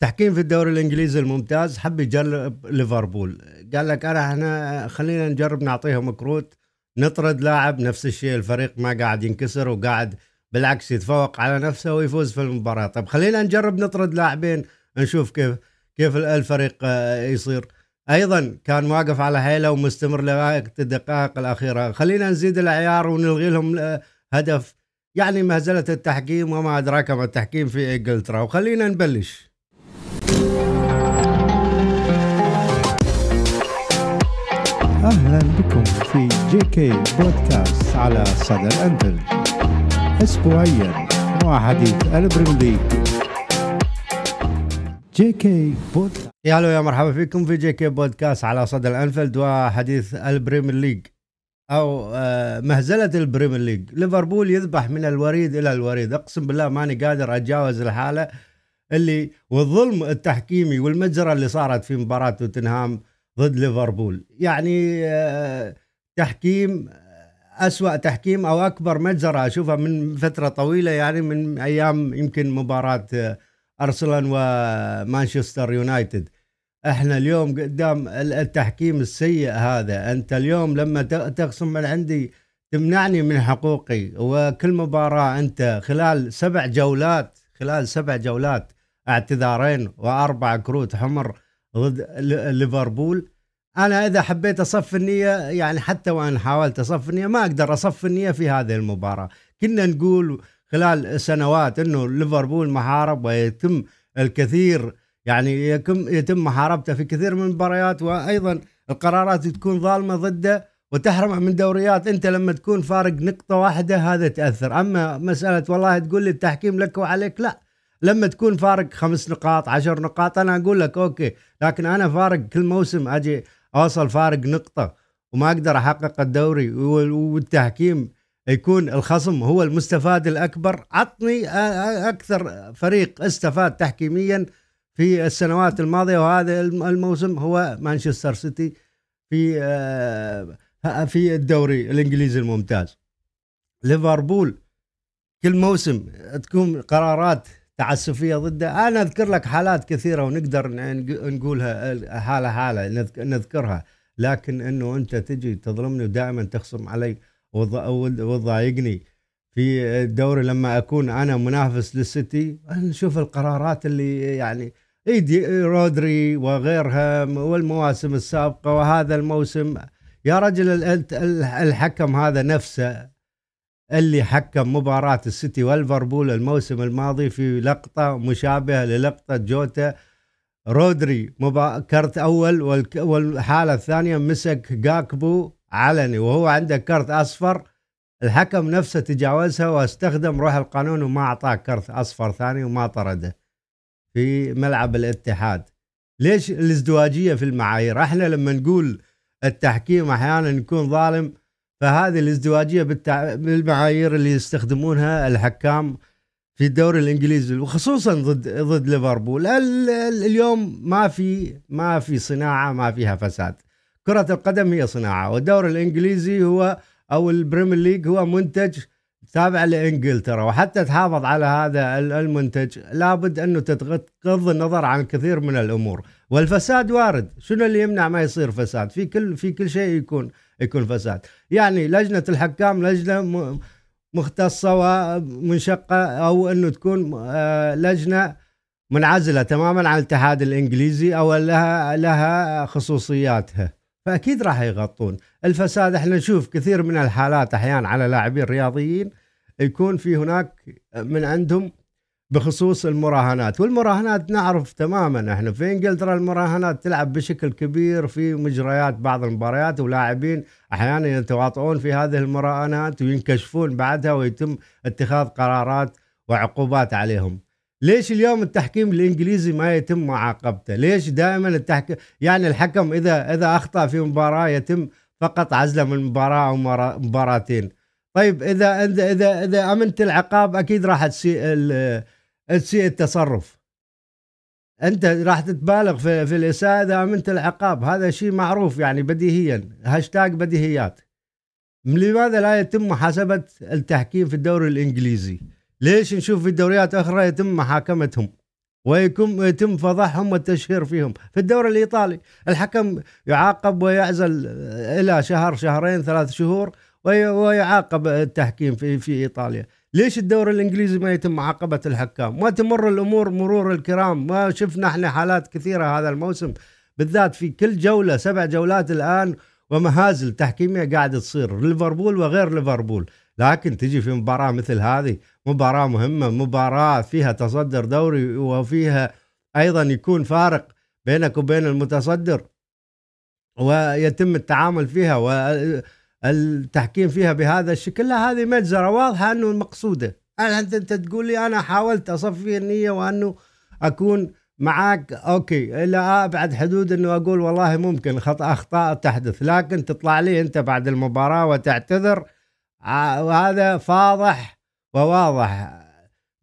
تحكيم في الدوري الإنجليزي الممتاز حب يجرب ليفربول. قال لك أنا إحنا خلينا نجرب نعطيهم كروت نطرد لاعب نفس الشيء الفريق ما قاعد ينكسر وقاعد بالعكس يتفوق على نفسه ويفوز في المباراة. طب خلينا نجرب نطرد لاعبين نشوف كيف كيف الفريق آه، يصير. أيضا كان واقف على حيله ومستمر لغايه الدقائق الأخيرة. خلينا نزيد العيار ونلغي لهم آه، هدف. يعني مهزلة التحكيم وما أدراك ما التحكيم في إنجلترا. وخلينا نبلش. أهلا بكم في JK podcast على صدى الانفيلد اسبوعيا مع حديث البريم JK podcast يا هلا يا مرحبا فيكم في JK podcast على صدى الانفيلد وحديث البريمير ليج. أو آه، مهزلة البريمير ليج. ليفربول يذبح من الوريد إلى الوريد. أقسم بالله ماني قادر أتجاوز الحالة. اللي والظلم التحكيمي والمجزره اللي صارت في مباراة توتنهام ضد ليفربول. يعني آه، تحكيم أسوأ تحكيم أو أكبر مجزرة أشوفها من فترة طويلة يعني من أيام يمكن مباراة آه، أرسنال ومانشستر يونايتد. إحنا اليوم قدام التحكيم السيء هذا. أنت اليوم لما تخصم من عندي تمنعني من حقوقي وكل مباراة أنت خلال سبع جولات خلال سبع جولات اعتذارين وأربع كروت حمر ضد ليفربول. أنا إذا حبيت أصف النية يعني حتى وإن حاولت أصف النية ما أقدر أصف النية في هذه المباراة. كنا نقول خلال سنوات إنه ليفربول محارب ويتم الكثير يعني يتم يتم محاربته في كثير من المباريات وأيضا القرارات تكون ظالمة ضده وتحرمه من دوريات. أنت لما تكون فارق نقطة واحدة هذا تأثر. أما مسألة والله تقول لي التحكيم لك وعليك لا. لما تكون فارق خمس نقاط عشر نقاط أنا أقول لك أوكي لكن أنا فارق كل موسم أجي أوصل فارق نقطة وما أقدر أحقق الدوري والتحكيم يكون الخصم هو المستفاد الأكبر. عطني أكثر فريق استفاد تحكيميا في السنوات الماضية وهذا الموسم هو مانشستر سيتي في في الدوري الإنجليزي الممتاز. ليفربول كل موسم تكون قرارات تعسفية ضده أنا أذكر لك حالات كثيرة ونقدر نقولها حاله حاله نذكرها. لكن إنه أنت تجي تظلمني ودائما تخصم علي وتضايقني في الدوري لما أكون أنا منافس للسيتي نشوف القرارات اللي يعني ايدي رودري وغيرها والمواسم السابقة وهذا الموسم. يا رجل الحكم هذا نفسه اللي حكم مباراة السيتي والليفربول الموسم الماضي في لقطة مشابهة للقطة جوتا. رودري مبا... كرت أول والك... والحالة الثانية مسك جاكبو علني وهو عنده كرت أصفر. الحكم نفسه تجاوزها واستخدم روح القانون وما أعطاه كرت أصفر ثاني وما طرده في ملعب الاتحاد. ليش الازدواجية في المعايير؟ إحنا لما نقول التحكيم أحيانا يكون ظالم فهذه الازدواجية بالمعايير اللي يستخدمونها الحكام في الدوري الإنجليزي وخصوصا ضد ضد ليفربول. اليوم ما في ما في صناعة ما فيها فساد. كرة القدم هي صناعة والدوري الإنجليزي هو أو البريمير ليج هو منتج تابع لإنجلترا. وحتى تحافظ على هذا المنتج لابد أنه تغض النظر عن كثير من الأمور. والفساد وارد. شنو اللي يمنع ما يصير فساد؟ في كل في كل شيء يكون. يكون فساد. يعني لجنة الحكام لجنة مختصة ومنشقة أو إنه تكون آه، لجنة منعزلة تماما عن الاتحاد الإنجليزي أو لها لها خصوصياتها. فأكيد راح يغطون. الفساد إحنا نشوف كثير من الحالات أحيانا على لاعبين رياضيين يكون في هناك من عندهم بخصوص المراهنات. والمراهنات نعرف تماما إحنا في انجلترا المراهنات تلعب بشكل كبير في مجريات بعض المباريات ولاعبين أحيانا يتواطؤون في هذه المراهنات وينكشفون بعدها ويتم اتخاذ قرارات وعقوبات عليهم. ليش اليوم التحكيم الإنجليزي ما يتم معاقبته؟ ليش دائما التحكيم يعني الحكم إذا إذا أخطأ في مباراة يتم فقط عزله من مباراة أو مباراتين. طيب إذا إذا إذا أمنت العقاب أكيد راح تسيء تسيء التصرف. أنت راح تتبالغ في, في الإساءة إذا امنت العقاب. هذا شيء معروف يعني بديهيا. هاشتاج بديهيات. لماذا لا يتم محاسبة التحكيم في الدوري الإنجليزي؟ ليش نشوف في دوريات أخرى يتم محاكمتهم؟ ويكون يتم فضحهم والتشهير فيهم. في الدوري الإيطالي الحكم يعاقب ويعزل إلى شهر شهرين ثلاث شهور ويعاقب التحكيم في في إيطاليا. ليش الدوري الإنجليزي ما يتم معاقبه الحكام؟ ما تمر الأمور مرور الكرام، ما شفنا إحنا حالات كثيرة هذا الموسم بالذات في كل جولة سبع جولات الآن ومهازل تحكيمية قاعدة تصير ليفربول وغير ليفربول، لكن تجي في مباراة مثل هذه مباراة مهمة، مباراة فيها تصدر دوري وفيها أيضا يكون فارق بينك وبين المتصدر ويتم التعامل فيها التحكيم فيها بهذا الشكل. لا هذه مجزرة واضحة أنه المقصوده انت أنت تقول لي أنا حاولت أصفي النية وأنه أكون معك أوكي إلى ابعد حدود أنه أقول والله ممكن خطا أخطاء تحدث لكن تطلع لي أنت بعد المباراة وتعتذر. وهذا فاضح وواضح.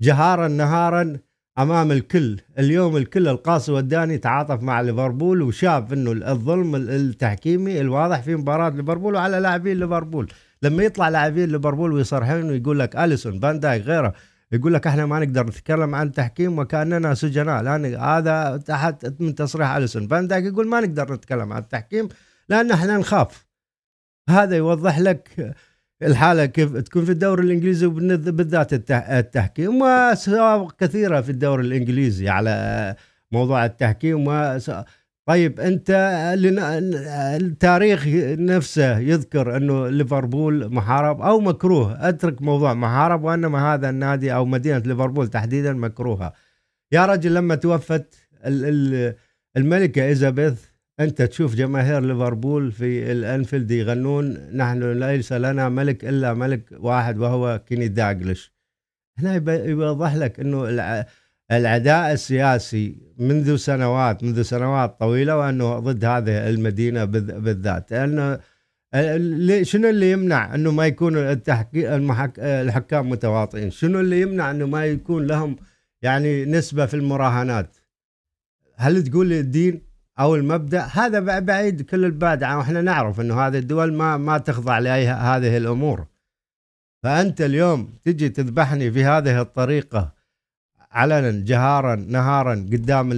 جهارا نهارا أمام الكل. اليوم الكل القاصي والداني تعاطف مع ليفربول وشاف إنه الظلم التحكيمي الواضح في مباراة ليفربول وعلى لاعبين ليفربول. لما يطلع لاعبين ليفربول ويصرحون ويقول لك أليسون فان دايك غيره يقول لك إحنا ما نقدر نتكلم عن التحكيم وكأننا سجناء. لأن هذا تحت من تصريح أليسون. فان دايك يقول ما نقدر نتكلم عن التحكيم لأن إحنا نخاف. هذا يوضح لك الحالة كيف تكون في الدوري الإنجليزي بالذات التحكيم وسوابق كثيرة في الدوري الإنجليزي على موضوع التحكيم. و طيب أنت التاريخ نفسه يذكر إنه ليفربول محارب أو مكروه. أترك موضوع محارب وإنما هذا النادي أو مدينة ليفربول تحديدا مكروهة. يا رجل لما توفت الملكة إليزابيث أنت تشوف جماهير ليفربول في الأنفيلد يغنون نحن ليس لنا ملك إلا ملك واحد وهو كيني داجلش هنا يوضح لك إنه العداء السياسي منذ سنوات منذ سنوات طويلة وأنه ضد هذه المدينة بالذات لأنه شنو اللي يمنع إنه ما يكون الحكام متواطئين؟ شنو اللي يمنع إنه ما يكون لهم يعني نسبة في المراهنات؟ هل تقول لي الدين؟ أو المبدأ هذا بعيد كل البعد عنه وإحنا نعرف إنه هذه الدول ما ما تخضع لأي هذه الأمور. فأنت اليوم تجي تذبحني في هذه الطريقة علنا جهارا نهارا قدام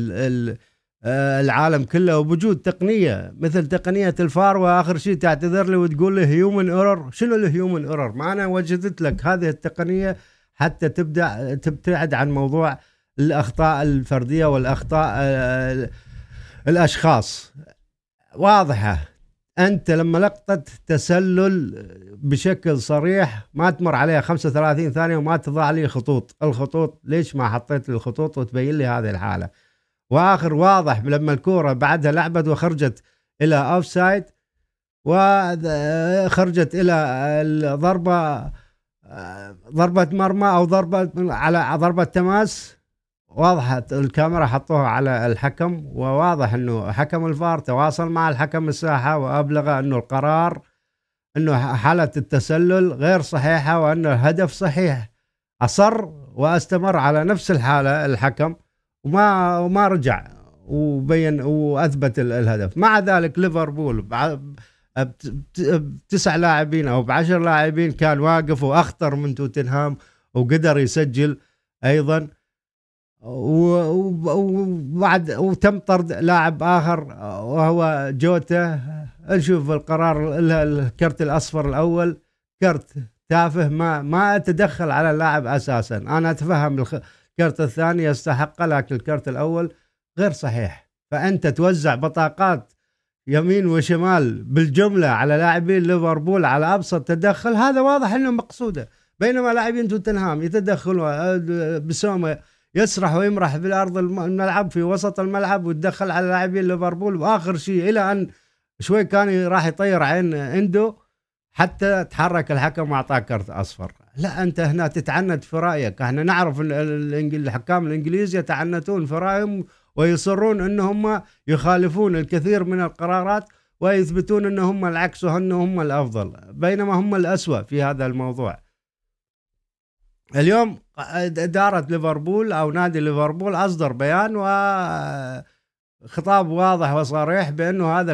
آه، العالم كله وبوجود تقنية مثل تقنية الفار وآخر شيء تعتذر لي وتقول لي human error شنو ال human error ما أنا وجدت لك هذه التقنية حتى تبدأ تبتعد عن موضوع الأخطاء الفردية والأخطاء آه، الأشخاص. واضحة. أنت لما لقطه تسلل بشكل صريح ما تمر عليها 35 ثانية وما تضع لي خطوط. الخطوط ليش ما حطيت لي الخطوط وتبين لي هذه الحالة؟ وآخر واضح لما الكورة بعدها لعبت وخرجت إلى offside وخرجت إلى الضربة ضربة مرمى أو ضربة على ضربة تماس وضحت الكاميرا حطوها على الحكم وواضح إنه حكم الفار تواصل مع الحكم الساحة وأبلغ إنه القرار إنه حالة التسلل غير صحيحة وان الهدف صحيح. أصر وأستمر على نفس الحالة الحكم وما وما رجع وبين وأثبت الهدف. مع ذلك ليفربول بتسع لاعبين أو بعشر لاعبين كان واقف وأخطر من توتنهام وقدر يسجل أيضا. وبعد وتم طرد لاعب آخر وهو جوتا. نشوف القرار الكرت الأصفر الأول. كرت تافه ما ما أتدخل على اللاعب أساسا. أنا أتفهم الكرت الثاني يستحق لكن الكرت الأول غير صحيح. فأنت توزع بطاقات يمين وشمال بالجملة على لاعبين ليفربول على أبسط تدخل. هذا واضح إنه مقصوده. بينما لاعبين توتنهام يتدخلون بسومة يسرح ويمرح في الأرض الملعب في وسط الملعب ويتدخل على لاعبين ليفربول. وآخر شيء إلى أن شوي كان راح يطير عين إندو حتى تحرك الحكم وأعطاه كرت أصفر. لا أنت هنا تتعنت في رأيك. إحنا نعرف الحكام الإنجليز يتعنتون في رأيهم ويصرون إنهم يخالفون الكثير من القرارات ويثبتون إن هم العكس وإن هم الأفضل. بينما هم الأسوأ في هذا الموضوع. اليوم إدارة ليفربول أو نادي ليفربول أصدر بيان و خطاب واضح وصريح بأنه هذا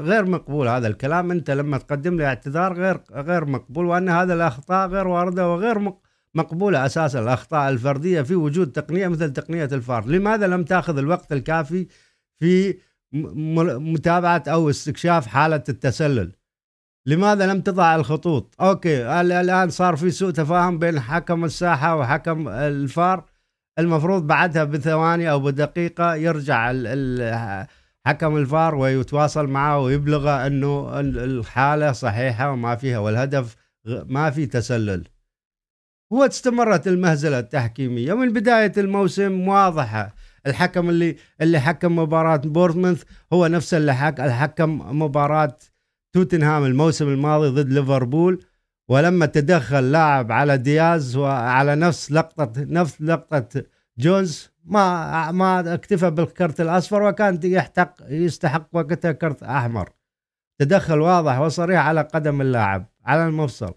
غير مقبول هذا الكلام. أنت لما تقدم لي اعتذار غير غير مقبول وأن هذا الأخطاء غير واردة وغير مقبولة أساسا. الأخطاء الفردية في وجود تقنية مثل تقنية الفار. لماذا لم تأخذ الوقت الكافي في متابعة أو استكشاف حالة التسلل؟ لماذا لم تضع الخطوط؟ okay الآن صار في سوء تفاهم بين حكم الساحة وحكم الفار. المفروض بعدها بثواني أو بدقيقة يرجع حكم الفار ويتواصل معه ويبلغه أنه الحالة صحيحة وما فيها والهدف ما في تسلل. واستمرت المهزلة التحكيمية من بداية الموسم واضحة. الحكم اللي اللي حكم مباراة بورتموث هو نفس اللي حكم مباراة توتنهام الموسم الماضي ضد ليفربول ولما تدخل لاعب على دياز وعلى نفس لقطه نفس لقطة جونز ما ما اكتفى بالكرت الأصفر وكان يحتق يستحق وقتها كرت أحمر. تدخل واضح وصريح على قدم اللاعب على المفصل.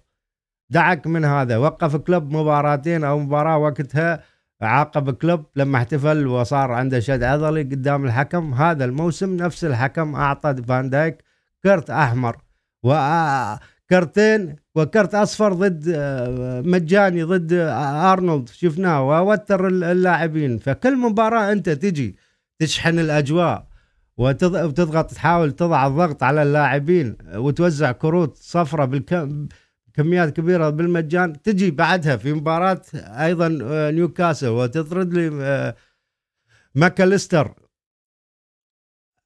دعك من هذا. وقف كلوب مباراتين أو مباراة وقتها عاقب كلوب لما احتفل وصار عنده شد عضلي قدام الحكم. هذا الموسم نفس الحكم اعطى فان دايك كرت أحمر وكرتين وكرت أصفر ضد مجاني ضد أرنولد. شفناه. ووتر اللاعبين. فكل مباراة أنت تجي تشحن الأجواء وتضغط تحاول تضع الضغط على اللاعبين وتوزع كروت صفراء بالكم كميات كبيرة بالمجان. تجي بعدها في مباراة أيضا نيوكاسل وتطرد لي ماكاليستر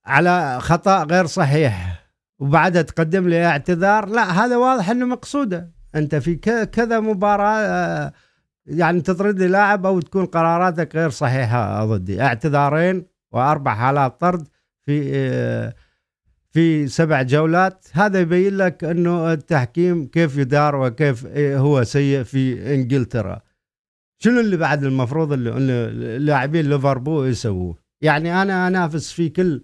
على خطأ غير صحيح. وبعدها تقدم لي اعتذار لا هذا واضح إنه مقصوده. أنت في كذا مباراة آه، يعني تطرد لي لاعب أو تكون قراراتك غير صحيحة ضدي اعتذارين وأربع حالات طرد في آه، في سبع جولات. هذا يبين لك إنه التحكيم كيف يدار وكيف هو سيء في إنجلترا. شنو اللي بعد المفروض اللي لاعبين ليفربول يسووه؟ يعني أنا أنافس في كل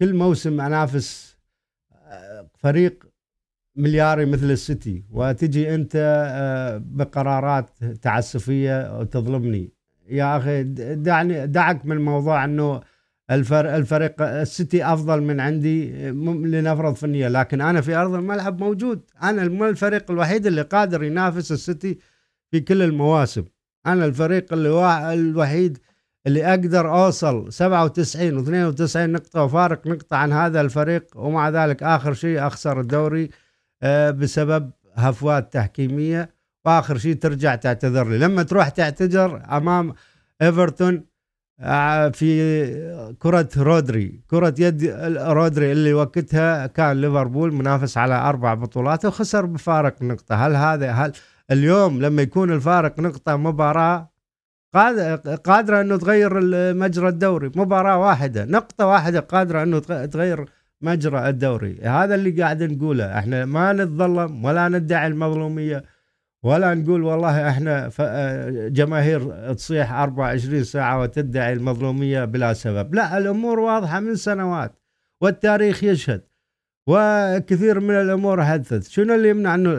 كل موسم أنافس فريق ملياري مثل السيتي وتجي أنت آه، بقرارات تعسفية وتظلمني يا أخي دعني دعك من موضوع إنه الفريق السيتي أفضل من عندي لنفرض النية لكن أنا في أرض الملعب موجود. أنا الفريق الوحيد اللي قادر ينافس السيتي في كل المواسم. أنا الفريق اللي الوحيد اللي أقدر أوصل 97 و92 نقطة وفارق نقطة عن هذا الفريق ومع ذلك آخر شيء أخسر الدوري آه، بسبب هفوات تحكيمية وآخر شيء ترجع تعتذر لي. لما تروح تعتذر أمام إيفرتون آه، في كرة رودري كرة يد رودري اللي وقتها كان ليفربول منافس على أربع بطولات وخسر بفارق نقطة. هل هذا هل اليوم لما يكون الفارق نقطة مباراة قادرة أنه تغير مجرى الدوري. مباراة واحدة نقطة واحدة قادرة أنه تغير مجرى الدوري. هذا اللي قاعد نقوله. إحنا ما نتظلم ولا ندعي المظلومية ولا نقول والله إحنا جماهير تصيح 24 ساعة وتدعي المظلومية بلا سبب. لا الأمور واضحة من سنوات والتاريخ يشهد وكثير من الأمور حدثت. شنو اللي يمنع أنه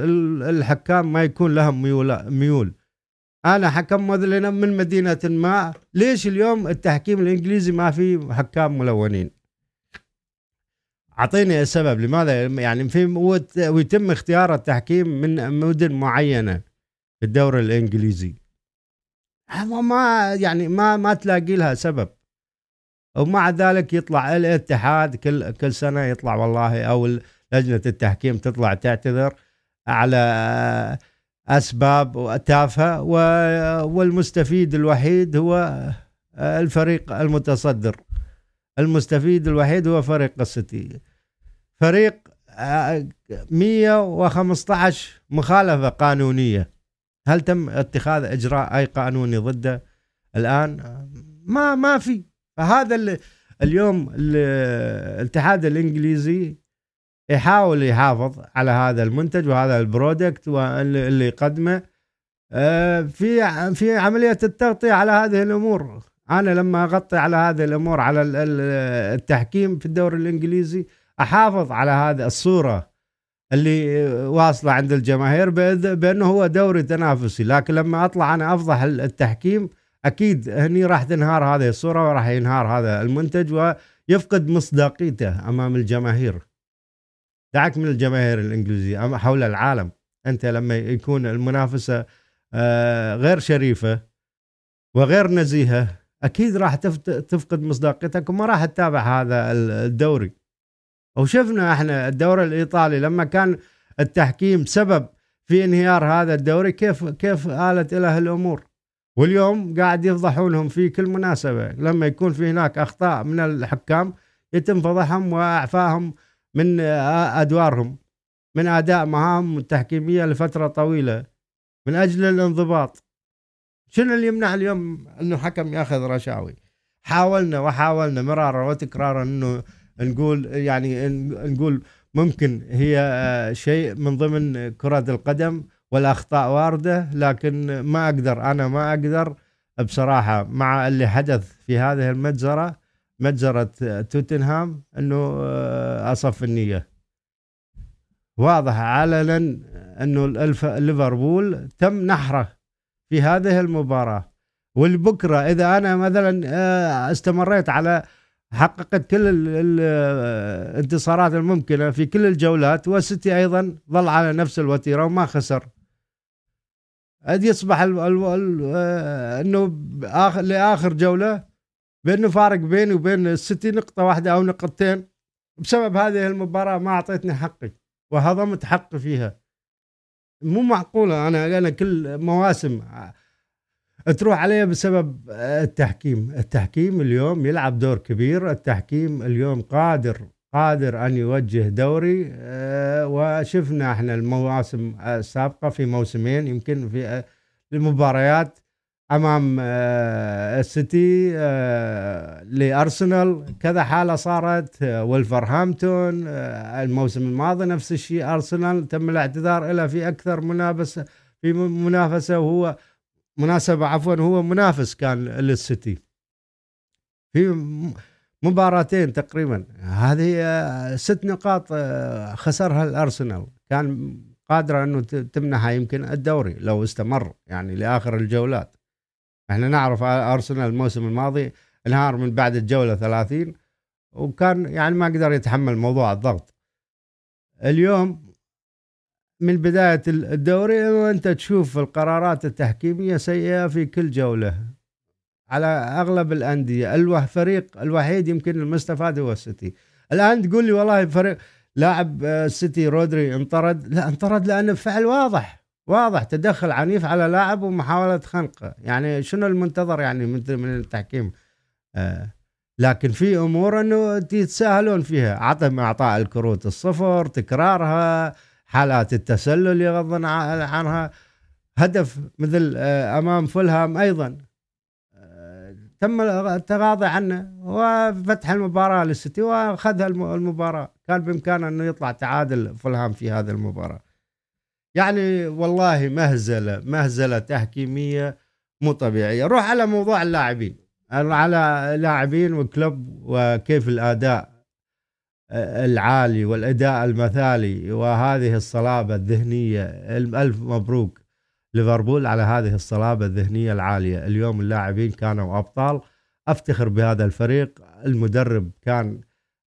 الحكام ما يكون لهم ميول, ميول؟ أنا حكم مثلا من مدينة ما. ليش اليوم التحكيم الإنجليزي ما في حكام ملونين؟ أعطيني السبب. لماذا؟ يعني في ويتم اختيار التحكيم من مدن معينة في الدوري الإنجليزي. ما يعني ما ما تلاقي لها سبب. ومع ذلك يطلع الاتحاد كل كل سنة يطلع والله أو لجنة التحكيم تطلع تعتذر على أسباب تافهه والمستفيد الوحيد هو الفريق المتصدر. المستفيد الوحيد هو فريق السيتي. فريق 115 مخالفة قانونية. هل تم اتخاذ إجراء أي قانوني ضده الآن؟ ما ما في. فهذا اليوم الاتحاد الإنجليزي يحاول يحافظ على هذا المنتج وهذا البرودكت واللي يقدمه. آه، في في عملية التغطية على هذه الأمور. أنا لما أغطي على هذه الأمور على التحكيم في الدوري الإنجليزي أحافظ على هذه الصورة اللي واصلة عند الجماهير بأنه هو دوري تنافسي. لكن لما أطلع أنا أفضح التحكيم أكيد هني راح تنهار هذه الصورة وراح ينهار هذا المنتج ويفقد مصداقيته أمام الجماهير. دعك من الجماهير الإنجليزية. حول العالم أنت لما يكون المنافسة آه، غير شريفة وغير نزيهة أكيد راح تفقد مصداقيتك وما راح تتابع هذا ال- الدوري. وشفنا إحنا الدوري الإيطالي لما كان التحكيم سبب في انهيار هذا الدوري كيف كيف آلت له الأمور واليوم قاعد يفضحونهم في كل مناسبة. لما يكون في هناك أخطاء من الحكام يتم فضحهم واعفائهم من أدوارهم من أداء مهام تحكيميه لفترة طويلة من أجل الانضباط. شنو اللي يمنع اليوم إنه حكم يأخذ رشاوي؟ حاولنا وحاولنا مرارا وتكرارا إنه نقول يعني نقول ممكن هي شيء من ضمن كرة القدم والأخطاء واردة لكن ما أقدر أنا ما أقدر بصراحة مع اللي حدث في هذه المجزرة مجزره آه، توتنهام إنه آه، أصف النية. واضح علنا الف- ليفربول تم نحره في هذه المباراة. والبكرة إذا أنا مثلا آه، استمريت على حققت كل ال- ال- الانتصارات الممكنة في كل الجولات والسيتي أيضا ظل على نفس الوتيرة وما خسر. قد يصبح ال ال ال آه، إنه لآخر جولة بانه فارق بيني وبين السيتي نقطة واحدة أو نقطتين. بسبب هذه المباراة ما أعطيتني حقي وهضمت حقي فيها. مو معقولة أنا أنا كل مواسم تروح عليها بسبب التحكيم. التحكيم اليوم يلعب دور كبير. التحكيم اليوم قادر قادر أن يوجه دوري. آه، وشفنا إحنا المواسم السابقة في موسمين يمكن في المباريات أمام آه، السيتي آه، لأرسنال. كذا حالة صارت آه، ولفرهامبتون الموسم الماضي نفس الشيء. أرسنال تم الاعتذار له في أكثر منافسه في منافسة وهو مناسبة عفوا هو منافس كان للسيتي. في مباراتين تقريبا. هذه ست نقاط خسرها الأرسنال. كان قادرة أنه تمنحها يمكن الدوري لو استمر يعني لآخر الجولات. إحنا نعرف أرسنال الموسم الماضي انهار من بعد الجولة 30 وكان يعني ما قدر يتحمل موضوع الضغط. اليوم من بداية الدوري وانت تشوف القرارات التحكيمية سيئة في كل جولة. على أغلب الأندية الوه فريق الوحيد يمكن المستفاد هو السيتي. الآن تقول لي والله فريق لاعب آه، السيتي رودري انطرد؟ لا انطرد لأنه فعل واضح. واضح تدخل عنيف على لاعب ومحاولة خنقة. يعني شنو المنتظر يعني من من التحكيم؟ آه لكن في أمور إنه يتساهلون فيها. عدم أعطاء الكروت الصفر تكرارها حالات التسلل يغضن ع- عنها. هدف مثل آه، أمام فولهام أيضا. آه، تم التغاضي عنه وفتح المباراة للسيتي وأخذها الم- المباراة. كان بإمكانه إنه يطلع تعادل فولهام في هذه المباراة. يعني والله مهزلة مهزلة تحكيمية مو طبيعية. روح على موضوع اللاعبين. على لاعبين وكلوب وكيف الأداء العالي والأداء المثالي وهذه الصلابة الذهنية. ألف مبروك ليفربول على هذه الصلابة الذهنية العالية. اليوم اللاعبين كانوا أبطال. أفتخر بهذا الفريق. المدرب كان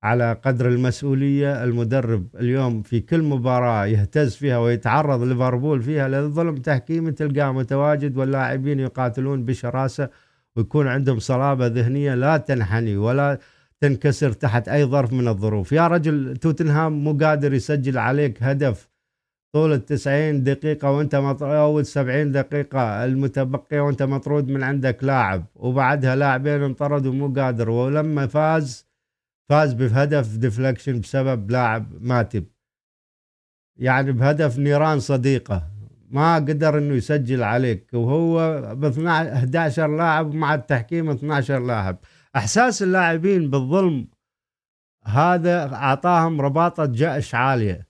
على قدر المسؤولية المدرب اليوم في كل مباراة يهتز فيها ويتعرض ليفربول فيها للظلم تحكيمي تلقاه متواجد واللاعبين يقاتلون بشراسة ويكون عندهم صلابة ذهنية لا تنحني ولا تنكسر تحت أي ظرف من الظروف. يا رجل توتنهام مو قادر يسجل عليك هدف طول التسعين دقيقة وأنت مطرود أو السبعين دقيقة المتبقية وأنت مطرود من عندك لاعب وبعدها لاعبين انطردوا مو قادر ولما فاز فاز بهدف deflection بسبب لاعب ماتب يعني بهدف نيران صديقة. ما قدر إنه يسجل عليك. وهو ب 11 لاعب مع التحكيم 12 لاعب. إحساس اللاعبين بالظلم هذا أعطاهم رباطة جأش عالية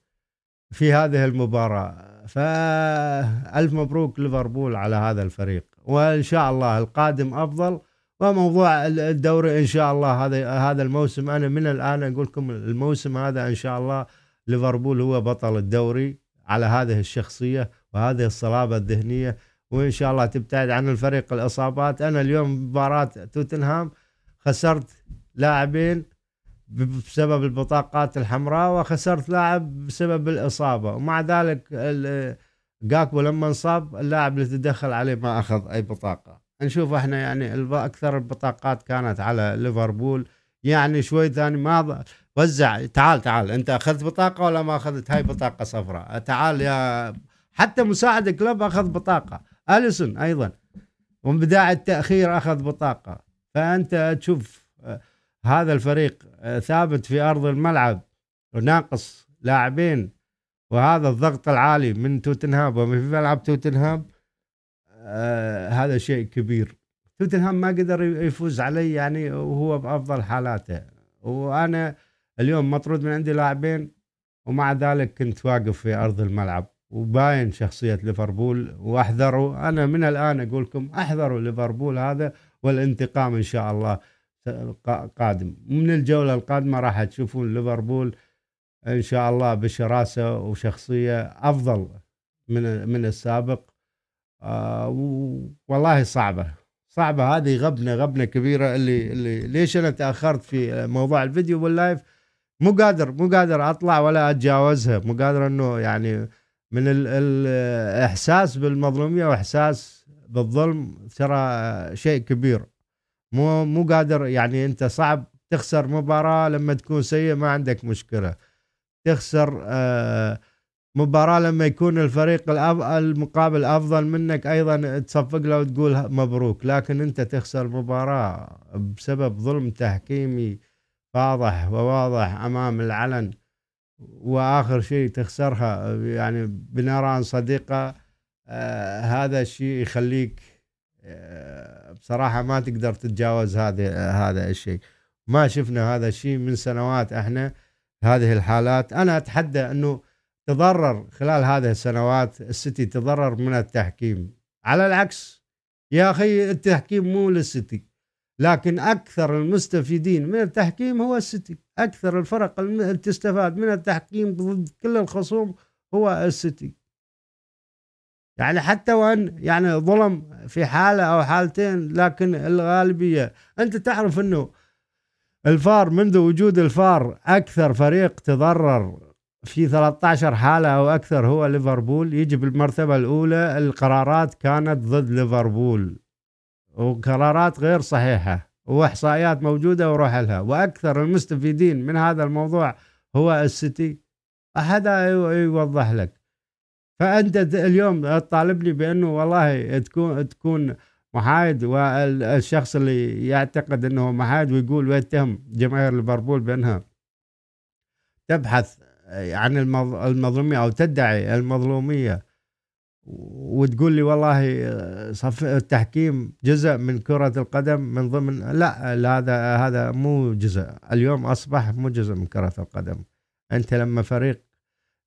في هذه المباراة. فألف مبروك ليفربول على هذا الفريق. وإن شاء الله القادم أفضل. وموضوع الدوري إن شاء الله هذا هذا الموسم. أنا من الآن أقول لكم الموسم هذا إن شاء الله ليفربول هو بطل الدوري على هذه الشخصية وهذه الصلابة الذهنية. وإن شاء الله تبتعد عن الفريق الإصابات. أنا اليوم مباراة توتنهام خسرت لاعبين بسبب البطاقات الحمراء وخسرت لاعب بسبب الإصابة. ومع ذلك جاكبو لما انصاب اللاعب اللي تدخل عليه ما أخذ أي بطاقة. نشوف إحنا يعني أكثر البطاقات كانت على ليفربول. يعني شوي ثاني ما وزع تعال تعال انت أخذت بطاقة ولا ما أخذت؟ هاي بطاقة صفراء. تعال يا حتى مساعد كلوب أخذ بطاقة. أليسون أيضا. ومن بداية التأخير أخذ بطاقة. فأنت تشوف آه، هذا الفريق آه، ثابت في أرض الملعب وناقص لاعبين. وهذا الضغط العالي من توتنهام. ومن في ملعب توتنهام آه هذا شيء كبير. توتنهام ما قدر يفوز علي يعني وهو بأفضل حالاته. وأنا اليوم مطرود من عندي لاعبين ومع ذلك كنت واقف في أرض الملعب وباين شخصية ليفربول وأحذروا. أنا من الآن أقول لكم أحذروا ليفربول هذا والانتقام إن شاء الله قا- قادم. من الجولة القادمة راح تشوفون ليفربول إن شاء الله بشراسة وشخصية أفضل من من السابق. آه والله صعبة. صعبة. هذه غبنة غبنة كبيرة. اللي اللي ليش أنا تأخرت في موضوع الفيديو واللايف؟ مو قادر مو قادر أطلع ولا أتجاوزها. مو قادر إنه يعني من ال- الإحساس بالمظلومية وإحساس بالظلم ترى شيء كبير. مو مو قادر يعني أنت صعب تخسر مباراة لما تكون سيء ما عندك مشكلة. تخسر آه مباراة لما يكون الفريق المقابل أفضل منك أيضا تصفق له وتقول مبروك لكن أنت تخسر مباراة بسبب ظلم تحكيمي واضح وواضح أمام العلن وآخر شيء تخسرها يعني بنيران صديقة آه هذا الشيء يخليك آه بصراحة ما تقدر تتجاوز هذا هذا الشيء. ما شفنا هذا الشيء من سنوات إحنا هذه الحالات. أنا أتحدى أنه تضرر خلال هذه السنوات السيتي تضرر من التحكيم. على العكس يا أخي التحكيم مو للسيتي لكن أكثر المستفيدين من التحكيم هو السيتي. أكثر الفرق اللي تستفاد من التحكيم ضد كل الخصوم هو السيتي. يعني حتى وإن يعني ظلم في حالة أو حالتين لكن الغالبية أنت تعرف إنه الفار منذ وجود الفار أكثر فريق تضرر في 13 حالة أو أكثر هو ليفربول. يجي بالمرتبة الأولى القرارات كانت ضد ليفربول. وقرارات غير صحيحة وإحصائيات موجودة وروح لها. وأكثر المستفيدين من هذا الموضوع هو السيتي. هذا يوضح لك. فأنت اليوم تطالبني بأنه والله تكون تكون محايد والشخص اللي يعتقد أنه محايد ويقول ويتهم جماهير ليفربول بأنها تبحث عن المظ- المظلومية أو تدعي المظلومية. وتقول لي والله صف التحكيم جزء من كرة القدم من ضمن لا لا هذا هذا مو جزء. اليوم أصبح مو جزء من كرة القدم. أنت لما فريق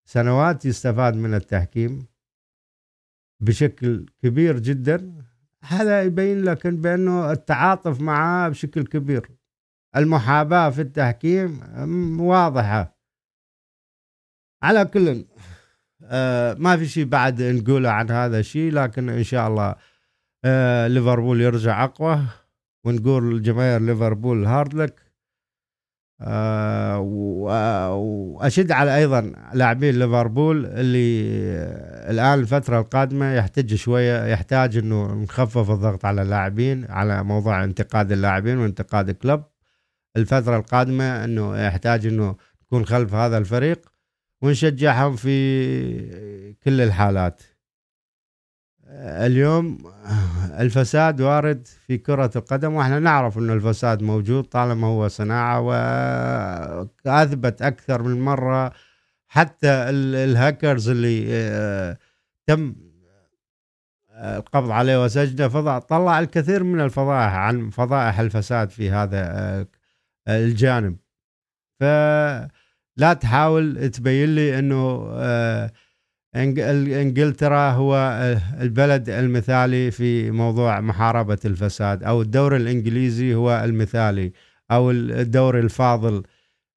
سنوات يستفاد من التحكيم بشكل كبير جدا هذا يبين لك بأنه التعاطف معاه بشكل كبير. المحاباة في التحكيم واضحة. على كل آه ما في شيء بعد نقوله عن هذا الشيء لكن إن شاء الله آه ليفربول يرجع أقوى ونقول لجماهير ليفربول هارد لك. آه وأشد على أيضا لاعبين ليفربول اللي الآن الفترة القادمة يحتاج شوية يحتاج إنه نخفف الضغط على اللاعبين على موضوع انتقاد اللاعبين وانتقاد الكلب. الفترة القادمة إنه يحتاج إنه نكون خلف هذا الفريق. ونشجعهم في كل الحالات. اليوم الفساد وارد في كرة القدم وإحنا نعرف إنه الفساد موجود طالما هو صناعة وأثبت أكثر من مرة حتى ال- الهاكرز اللي آه، تم آه، القبض عليه وسجنه. فضع طلع الكثير من الفضائح عن فضائح الفساد في هذا آه، الجانب. فلا تحاول تبين لي إنه آه، إنجلترا هو آه، البلد المثالي في موضوع محاربة الفساد أو الدوري الإنجليزي هو المثالي أو ال- الدوري الفاضل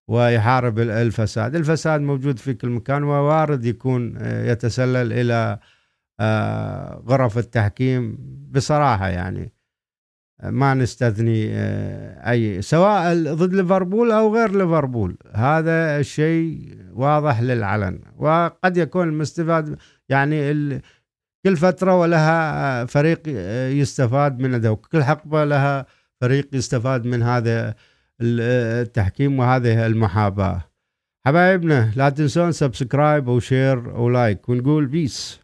ويحارب ال- الفساد. الفساد موجود في كل مكان ووارد يكون آه، يتسلل إلى غرف التحكيم بصراحة يعني. ما نستثني آه، أي سواء ضد ليفربول أو غير ليفربول. هذا الشيء واضح للعلن. وقد يكون المستفاد يعني. كل فترة ولها فريق يستفاد من هذا وكل حقبة لها فريق يستفاد من هذا التحكيم وهذه المحاباة. حبايبنا لا تنسون subscribe و share و like ونقول peace.